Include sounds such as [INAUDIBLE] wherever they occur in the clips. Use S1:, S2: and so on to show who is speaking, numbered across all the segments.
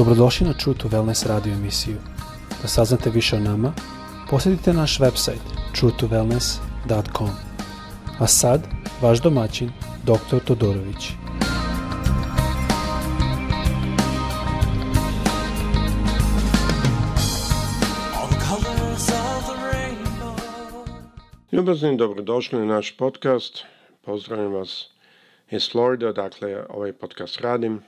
S1: Dobrodošli na True to Wellness radio emisiju. Da saznate više o nama, posjetite naš website truetowellness.com. A sad, vaš domaćin, dr. Todorović.
S2: Ljubazni, dobrodošli na naš podcast. Pozdravim vas iz Florida, dakle ovaj podcast radim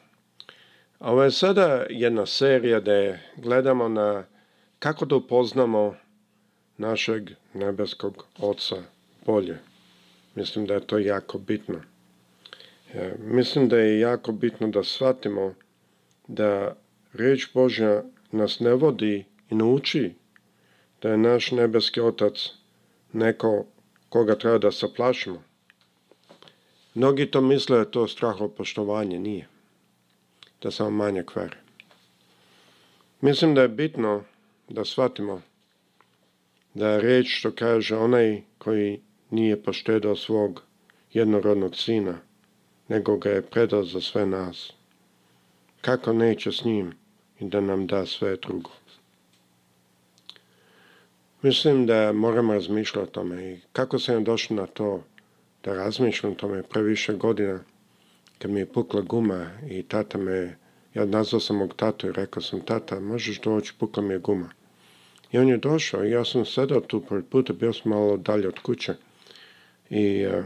S2: ovo je sada jedna serija gdje gledamo na kako da upoznamo našeg nebeskog oca bolje. Mislim da je to jako bitno. E, mislim da je jako bitno da shvatimo da riječ Božja nas ne vodi i nauči da je naš nebeski otac neko koga treba da se plašimo. Mnogi to misle da je to strahopoštovanje, nije da samo manje kvari. Mislim da je bitno da shvatimo da je reč što kaže onaj koji nije poštedao svog jednorodnog sina, nego ga je predao za sve nas. Kako neće s njim i da nam da sve drugo. Mislim da moramo razmišljati o tome i kako sam došao na to da razmišljam o tome previše godina kad mi je pukla guma i tata me, ja nazvao sam mog tatu i rekao sam, tata, možeš doći, pukla mi je guma. I on je došao i ja sam sedao tu pored puta, bio sam malo dalje od kuće. I e,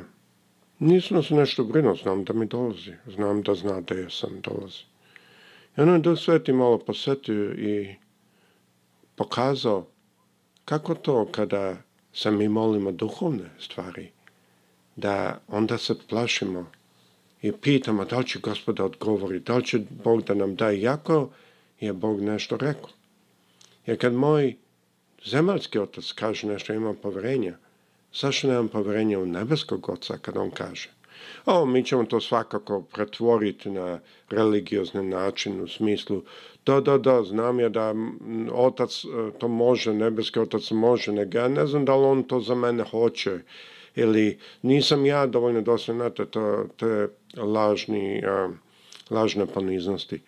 S2: nisam se nešto brinuo, znam da mi dolazi, znam da zna da ja sam dolazi. I on je do sveti malo posetio i pokazao kako to kada se mi molimo duhovne stvari, da onda se plašimo i pitamo da li će gospoda odgovori, da li će Bog da nam daje jako, je Bog nešto rekao. Jer kad moj zemaljski otac kaže nešto, ima povjerenja, zašto nemam povjerenja u nebeskog oca kad on kaže? O, mi ćemo to svakako pretvoriti na religiozni način u smislu da, da, da, znam ja da otac e, to može, nebeski otac može, nego ja ne znam da li on to za mene hoće ili nisam ja dovoljno dosljedna, to, to je lažni, lažne poniznosti.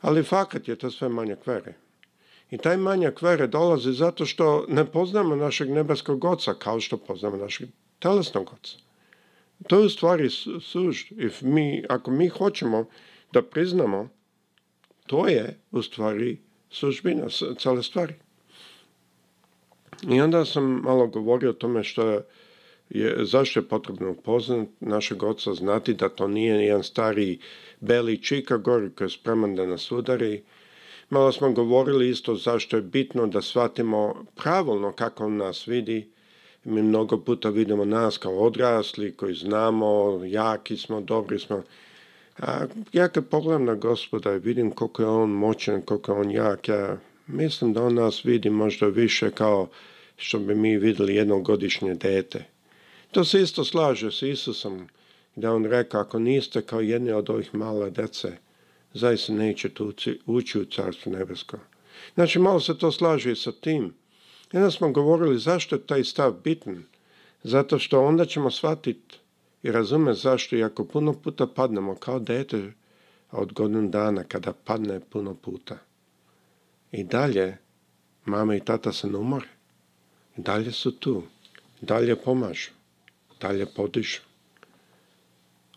S2: Ali fakat je to sve manje vere. I taj manjak vere dolazi zato što ne poznamo našeg nebeskog oca kao što poznamo našeg telesnog oca. To je u stvari suž. If mi, ako mi hoćemo da priznamo, to je u stvari sužbina cele stvari. I onda sam malo govorio o tome što je je, zašto je potrebno upoznat našeg oca znati da to nije jedan stari beli čika gori koji je spreman da nas udari. Malo smo govorili isto zašto je bitno da shvatimo pravilno kako on nas vidi. Mi mnogo puta vidimo nas kao odrasli koji znamo, jaki smo, dobri smo. A ja kad pogledam na gospoda i vidim koliko je on moćan, koliko je on jak, ja mislim da on nas vidi možda više kao što bi mi vidjeli jednogodišnje dete. To se isto slaže s Isusom, da on reka, ako niste kao jedne od ovih male dece, zaista nećete ući u Carstvo nebesko. Znači, malo se to slaže i sa tim. Jedna smo govorili zašto je taj stav bitan. Zato što onda ćemo shvatiti i razume zašto, i ako puno puta padnemo kao dete, a od godinu dana kada padne puno puta. I dalje mama i tata se ne umore. dalje su tu. dalje pomažu. Dalje ljepotiš,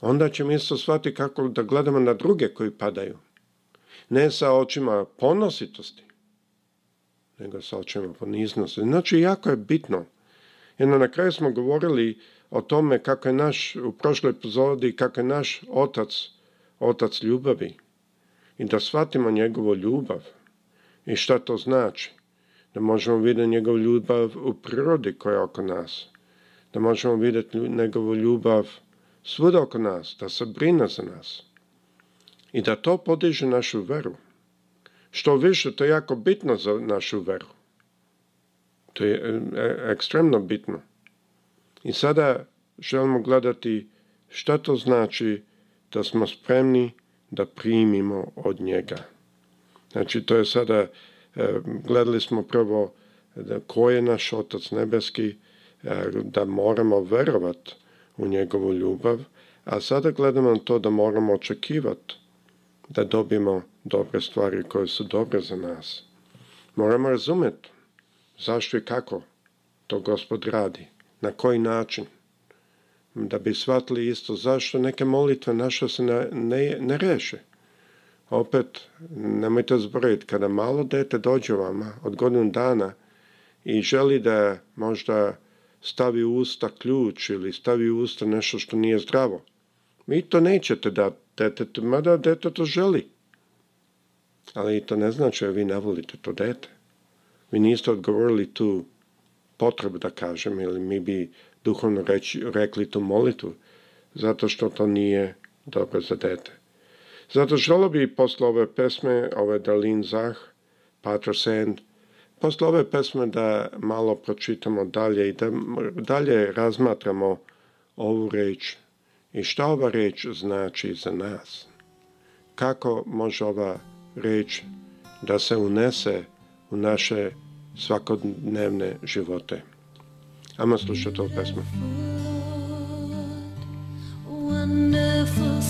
S2: onda ćemo isto shvatiti kako da gledamo na druge koji padaju. Ne sa očima ponositosti, nego sa očima poniznosti. Znači, jako je bitno. Jer na kraju smo govorili o tome kako je naš, u prošloj epizodi, kako je naš otac, otac ljubavi. I da shvatimo njegovu ljubav. I šta to znači? Da možemo vidjeti njegovu ljubav u prirodi koja je oko nas da možemo vidjeti njegovu ljubav svuda oko nas, da se brine za nas i da to podiže našu veru. Što više, to je jako bitno za našu veru. To je e, ekstremno bitno. I sada želimo gledati što to znači da smo spremni da primimo od njega. Znači, to je sada, gledali smo prvo e, ko je naš Otac Nebeski, E, da moramo verovat u njegovu ljubav, a sada gledamo na to da moramo očekivati da dobimo dobre stvari koje su dobre za nas. Moramo razumjeti zašto i kako to gospod radi, na koji način. Da bi shvatili isto zašto neke molitve naše se ne, ne, reše. Opet, nemojte zbrojiti, kada malo dete dođe vama od godinu dana i želi da možda stavi u usta ključ ili stavi u usta nešto što nije zdravo. Vi to nećete da detetu, mada dete to želi. Ali to ne znači da vi ne volite to dete. Vi niste odgovorili tu potrebu, da kažem, ili mi bi duhovno reći, rekli tu molitu, zato što to nije dobro za dete. Zato želo bi posle ove pesme, ove Dalin Zah, Pater posle ove pesme da malo pročitamo dalje i da dalje razmatramo ovu reč i šta ova reč znači za nas. Kako može ova reč da se unese u naše svakodnevne živote. Ama slušati ovu pesmu. Wonderful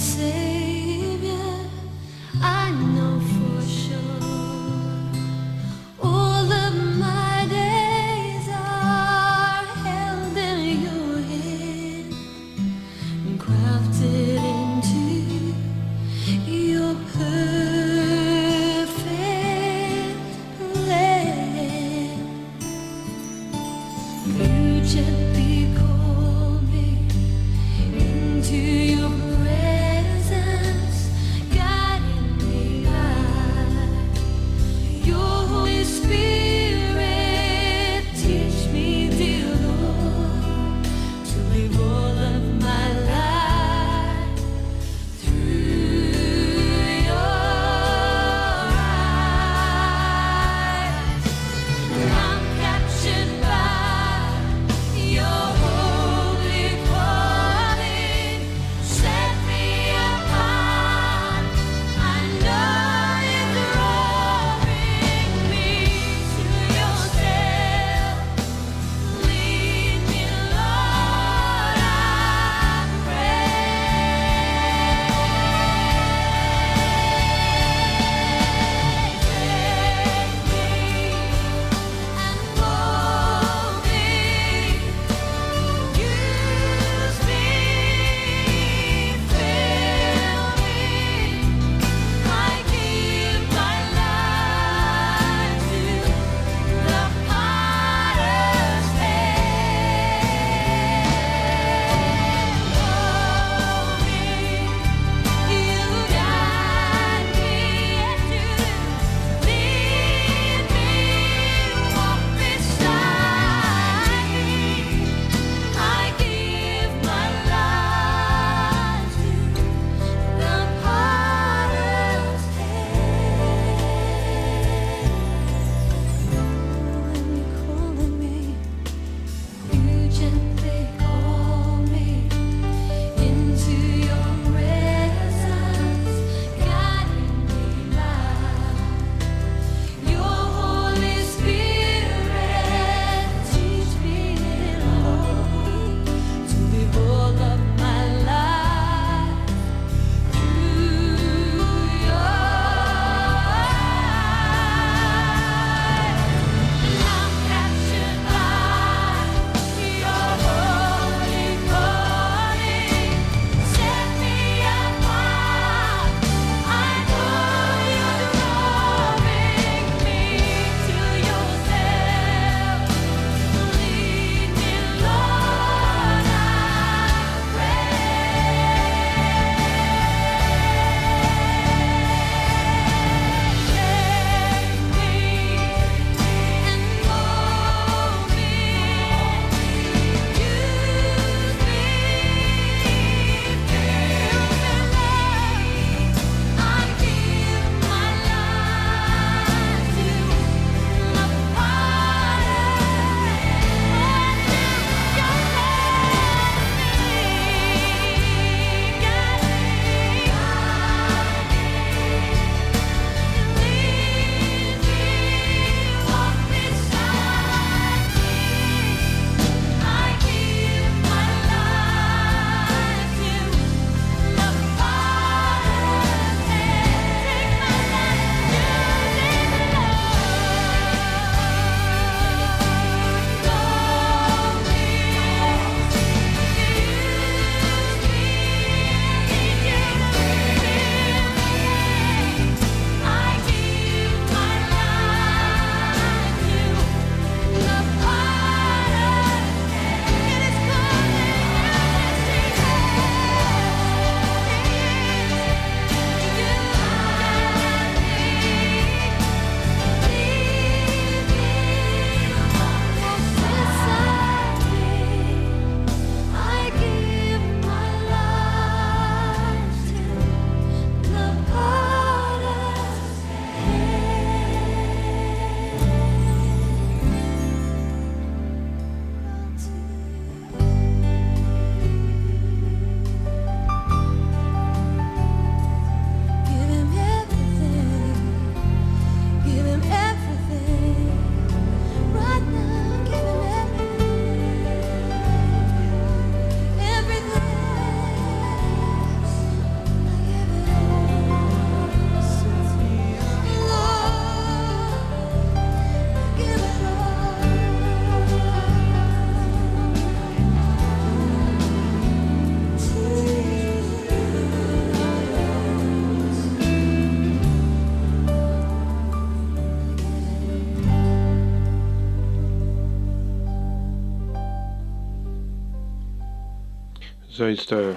S2: Zaista,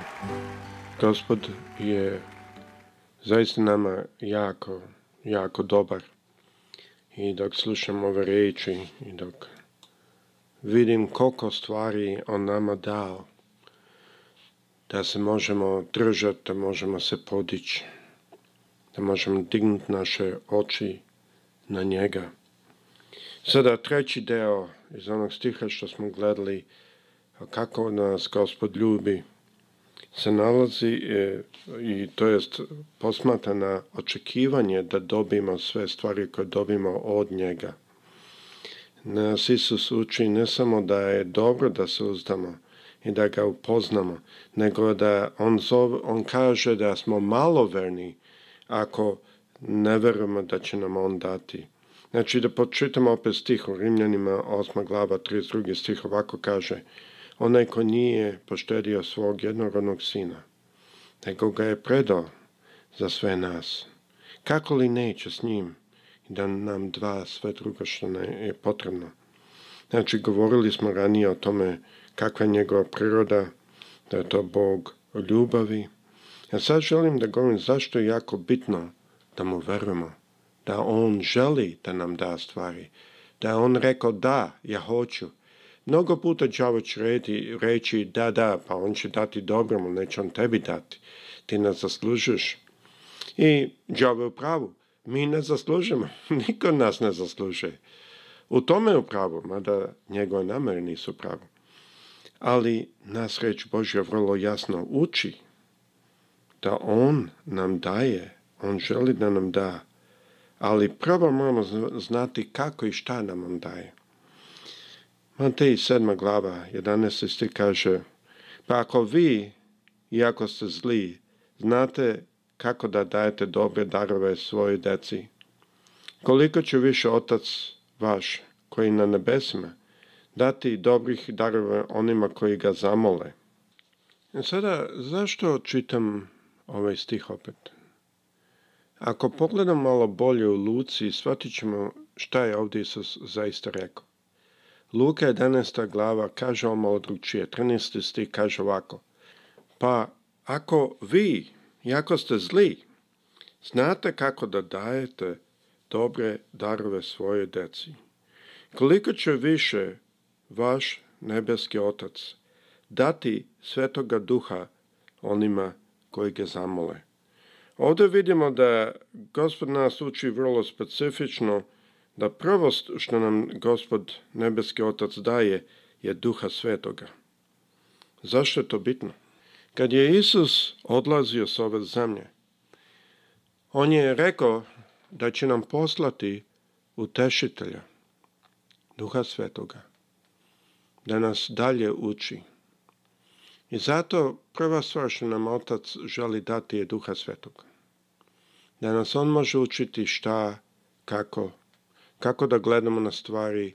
S2: gospod je zaista nama jako, jako dobar. I dok slušam ove reči, i dok vidim koliko stvari on nama dao, da se možemo držati, da možemo se podići, da možemo dignuti naše oči na njega. Sada treći deo iz onog stiha što smo gledali, kako nas gospod ljubi, se nalazi e, i to jest na očekivanje da dobimo sve stvari koje dobimo od njega. Nas Isus uči ne samo da je dobro da se uzdamo i da ga upoznamo, nego da on, on kaže da smo maloverni ako ne verujemo da će nam on dati. Znači da počitamo opet stih u Rimljanima 8. glava 32. stih ovako kaže – onaj ko nije poštedio svog jednorodnog sina, nego ga je predao za sve nas. Kako li neće s njim da nam dva sve druga što je potrebno? Znači, govorili smo ranije o tome kakva je njegova priroda, da je to Bog ljubavi. Ja sad želim da govorim zašto je jako bitno da mu verujemo, da on želi da nam da stvari, da je on rekao da, ja hoću, Mnogo puta će reći, reći da, da, pa on će dati dobromu, neće on tebi dati. Ti nas zaslužuješ. I đavo je u pravu. Mi ne zaslužimo. [LAUGHS] Niko nas ne zaslužuje. U tome je u pravu, mada njegove namere nisu pravo. Ali nas reći Božja vrlo jasno uči da On nam daje, On želi da nam da, ali prvo moramo znati kako i šta nam On daje. Matej 7. glava 11. stih kaže Pa ako vi, iako ste zli, znate kako da dajete dobre darove svojoj deci, koliko će više Otac vaš, koji na nebesima, dati dobrih darove onima koji ga zamole. E sada, zašto čitam ovaj stih opet? Ako pogledam malo bolje u Luci, shvatit ćemo šta je ovdje Isus zaista rekao. Luka 11. glava kaže vam odručije, stih kaže ovako. Pa ako vi, jako ste zli, znate kako da dajete dobre darove svoje deci, koliko će više vaš nebeski otac dati svetoga duha onima koji ga zamole. Ovdje vidimo da gospod nas uči vrlo specifično da prvo što nam gospod nebeski otac daje je duha svetoga. Zašto je to bitno? Kad je Isus odlazio s ove zemlje, on je rekao da će nam poslati utešitelja, duha svetoga, da nas dalje uči. I zato prva stvar što nam otac želi dati je duha svetoga. Da nas on može učiti šta, kako kako da gledamo na stvari,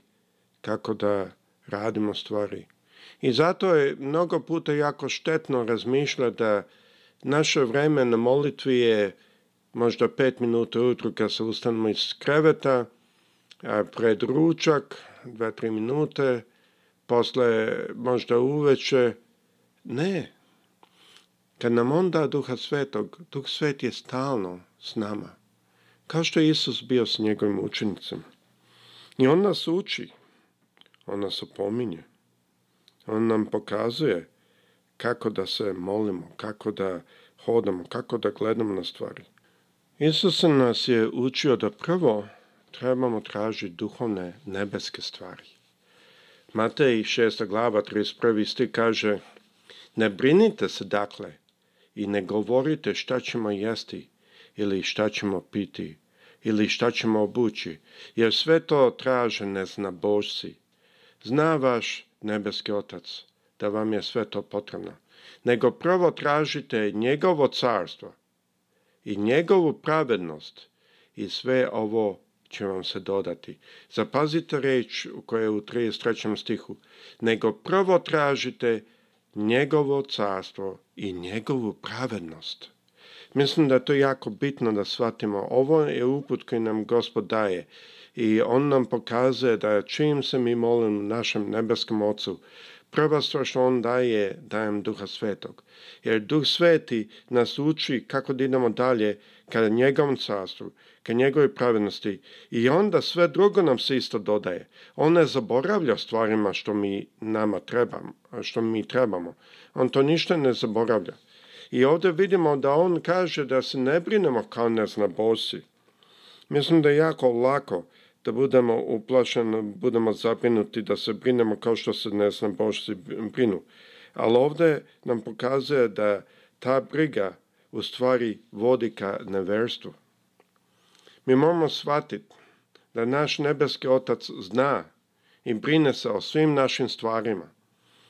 S2: kako da radimo stvari. I zato je mnogo puta jako štetno razmišljati da naše vreme na molitvi je možda pet minuta ujutru kad se ustanemo iz kreveta, pred ručak, dve, tri minute, posle možda uveče. Ne. Kad nam onda Duha Svetog, Duh Svet je stalno s nama kao što je Isus bio s njegovim učenicima I on nas uči, on nas opominje, on nam pokazuje kako da se molimo, kako da hodamo, kako da gledamo na stvari. Isus nas je učio da prvo trebamo tražiti duhovne nebeske stvari. Matej 6. glava 31. sti kaže Ne brinite se dakle i ne govorite šta ćemo jesti ili šta ćemo piti ili šta ćemo obući, jer sve to traže neznabošci. Zna vaš nebeski otac da vam je sve to potrebno, nego prvo tražite njegovo carstvo i njegovu pravednost i sve ovo će vam se dodati. Zapazite reč koja je u 33. stihu, nego prvo tražite njegovo carstvo i njegovu pravednost. Mislim da je to jako bitno da shvatimo. Ovo je uput koji nam Gospod daje i On nam pokazuje da čim se mi molim našem nebeskom Ocu, prva stvar što On daje, dajem Duha Svetog. Jer Duh Sveti nas uči kako da idemo dalje kada njegovom carstvu, ka njegove pravednosti i onda sve drugo nam se isto dodaje. On ne zaboravlja stvarima što mi nama trebamo, što mi trebamo. On to ništa ne zaboravlja. I ovdje vidimo da on kaže da se ne brinemo kao bosi. Mislim da je jako lako da budemo uplašeni, budemo zabrinuti, da se brinemo kao što se bosi brinu. Ali ovdje nam pokazuje da ta briga u stvari vodi ka neverstvu. Mi moramo shvatiti da naš nebeski otac zna i brine se o svim našim stvarima,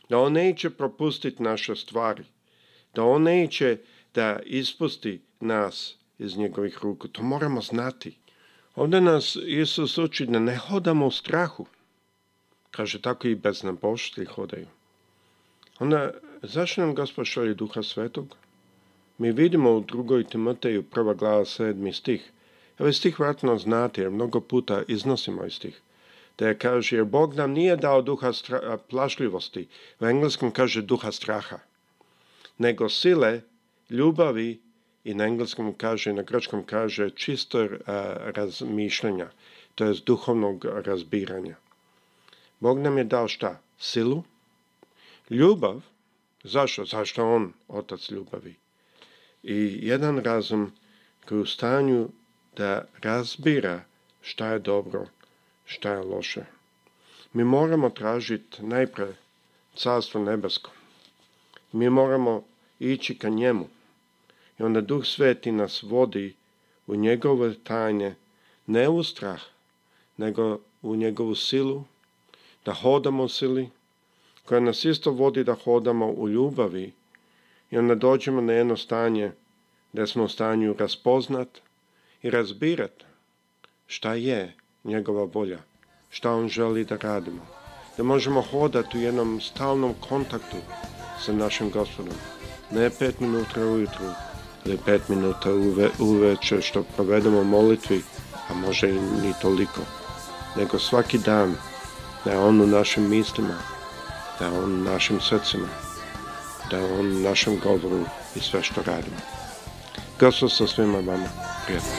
S2: da on neće propustiti naše stvari – da on neće da ispusti nas iz njegovih ruku. To moramo znati. Ovdje nas Isus uči da ne hodamo u strahu. Kaže, tako i bez beznabošti hodaju. Onda, zašto nam Gospod šalje Duha Svetog? Mi vidimo u drugoj Timoteju, prva glava, sedmi stih. ali stih vratno znate, jer mnogo puta iznosimo iz stih. Da je kaže, jer Bog nam nije dao duha plašljivosti. U engleskom kaže duha straha nego sile, ljubavi i na engleskom kaže i na grčkom kaže čisto eh, razmišljanja, to je duhovnog razbiranja. Bog nam je dao šta? Silu? Ljubav? Zašto? Zašto on, otac ljubavi? I jedan razum koji je u stanju da razbira šta je dobro, šta je loše. Mi moramo tražiti najpre carstvo nebesko. Mi moramo ići ka njemu. I onda Duh Sveti nas vodi u njegove tajne, ne u strah, nego u njegovu silu, da hodamo sili, koja nas isto vodi da hodamo u ljubavi i onda dođemo na jedno stanje da smo u stanju raspoznat i razbirat šta je njegova volja, šta on želi da radimo. Da možemo hodati u jednom stalnom kontaktu sa našim gospodom ne pet minuta ujutru ne pet minuta uve, uveče što provedemo molitvi, a može i ni toliko, nego svaki dan da je On u našim mislima, da je On u našim srcima, da je On u našem govoru i sve što radimo. Gospod sa svima vama. Prijatno.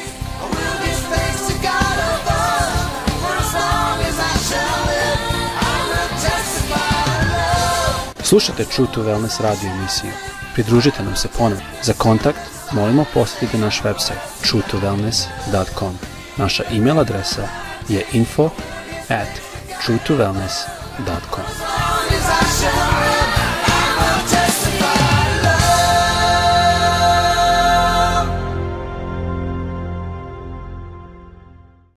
S1: Slušate True to Wellness radio emisiju. Pridružite nam se ponovno. Za kontakt molimo posjetite naš website www.truetowellness.com Naša e- email adresa je info at truetowellness.com.